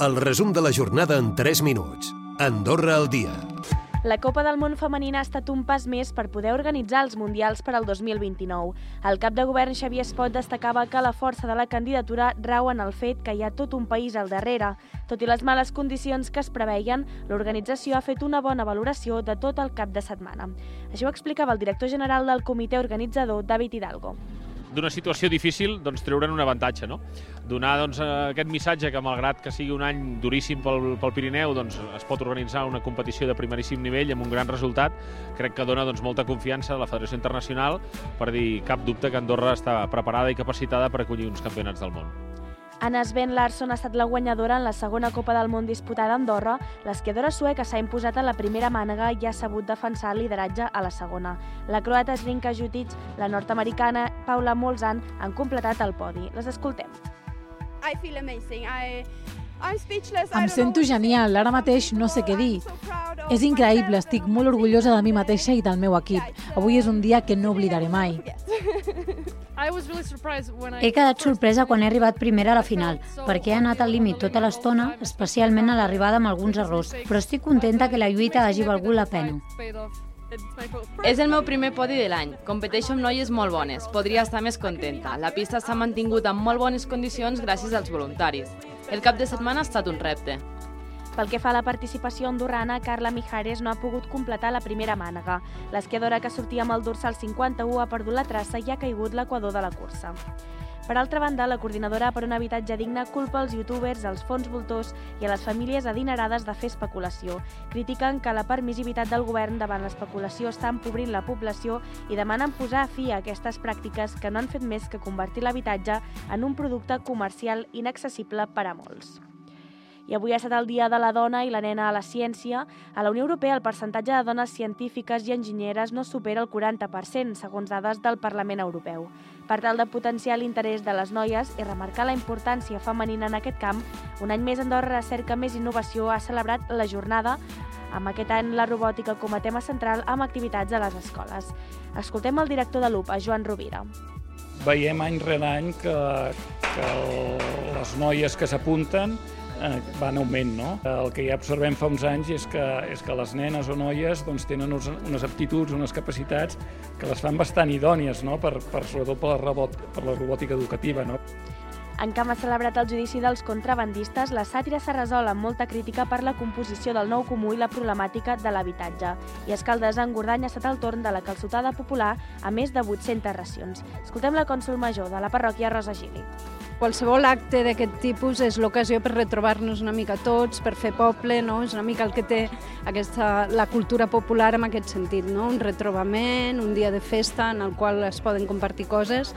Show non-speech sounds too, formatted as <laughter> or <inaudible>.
El resum de la jornada en 3 minuts. Andorra al dia. La Copa del Món Femenina ha estat un pas més per poder organitzar els Mundials per al 2029. El cap de govern Xavier Espot destacava que la força de la candidatura rau en el fet que hi ha tot un país al darrere. Tot i les males condicions que es preveien, l'organització ha fet una bona valoració de tot el cap de setmana. Això ho explicava el director general del comitè organitzador, David Hidalgo d'una situació difícil doncs, treure'n un avantatge, no? Donar doncs, aquest missatge que, malgrat que sigui un any duríssim pel, pel Pirineu, doncs, es pot organitzar una competició de primeríssim nivell amb un gran resultat, crec que dona doncs, molta confiança a la Federació Internacional per dir cap dubte que Andorra està preparada i capacitada per acollir uns campionats del món. Anna Sven Larsson ha estat la guanyadora en la segona Copa del Món disputada a Andorra. L'esquiadora sueca s'ha imposat a la primera mànega i ha sabut defensar el lideratge a la segona. La croata Srinka Jutic, la nord-americana Paula Molzan han completat el podi. Les escoltem. I feel amazing. I, em sento genial, ara mateix no sé què dir. És increïble, estic molt orgullosa de mi mateixa i del meu equip. Avui és un dia que no oblidaré mai. <laughs> He quedat sorpresa quan he arribat primera a la final, perquè he anat al límit tota l'estona, especialment a l'arribada amb alguns errors, però estic contenta que la lluita hagi valgut la pena. És el meu primer podi de l'any. Competeixo amb noies molt bones. Podria estar més contenta. La pista s'ha mantingut en molt bones condicions gràcies als voluntaris. El cap de setmana ha estat un repte. Pel que fa a la participació andorrana, Carla Mijares no ha pogut completar la primera mànega. L'esquiadora que sortia amb el dorsal 51 ha perdut la traça i ha caigut l'equador de la cursa. Per altra banda, la coordinadora per un habitatge digne culpa els youtubers, els fons voltors i a les famílies adinerades de fer especulació. Critiquen que la permissivitat del govern davant l'especulació està empobrint la població i demanen posar fi a aquestes pràctiques que no han fet més que convertir l'habitatge en un producte comercial inaccessible per a molts. I avui ha estat el Dia de la Dona i la Nena a la Ciència. A la Unió Europea el percentatge de dones científiques i enginyeres no supera el 40%, segons dades del Parlament Europeu. Per tal de potenciar l'interès de les noies i remarcar la importància femenina en aquest camp, un any més Andorra Recerca Més Innovació ha celebrat la jornada amb aquest any la robòtica com a tema central amb activitats a les escoles. Escoltem el director de l'UP, Joan Rovira. Veiem any rere any que, que les noies que s'apunten eh, va en augment. No? El que ja observem fa uns anys és que, és que les nenes o noies doncs, tenen unes, unes aptituds, unes capacitats que les fan bastant idònies, no? per, per, sobretot per la, robot, per la robòtica educativa. No? En camp ha celebrat el judici dels contrabandistes, la sàtira s'ha resolt amb molta crítica per la composició del nou comú i la problemàtica de l'habitatge. I Escaldes en Gordany ha estat el torn de la calçotada popular a més de 800 racions. Escoltem la cònsul major de la parròquia Rosa Gili. Qualsevol acte d'aquest tipus és l'ocasió per retrobar-nos una mica tots, per fer poble, no? és una mica el que té aquesta, la cultura popular en aquest sentit, no? un retrobament, un dia de festa en el qual es poden compartir coses.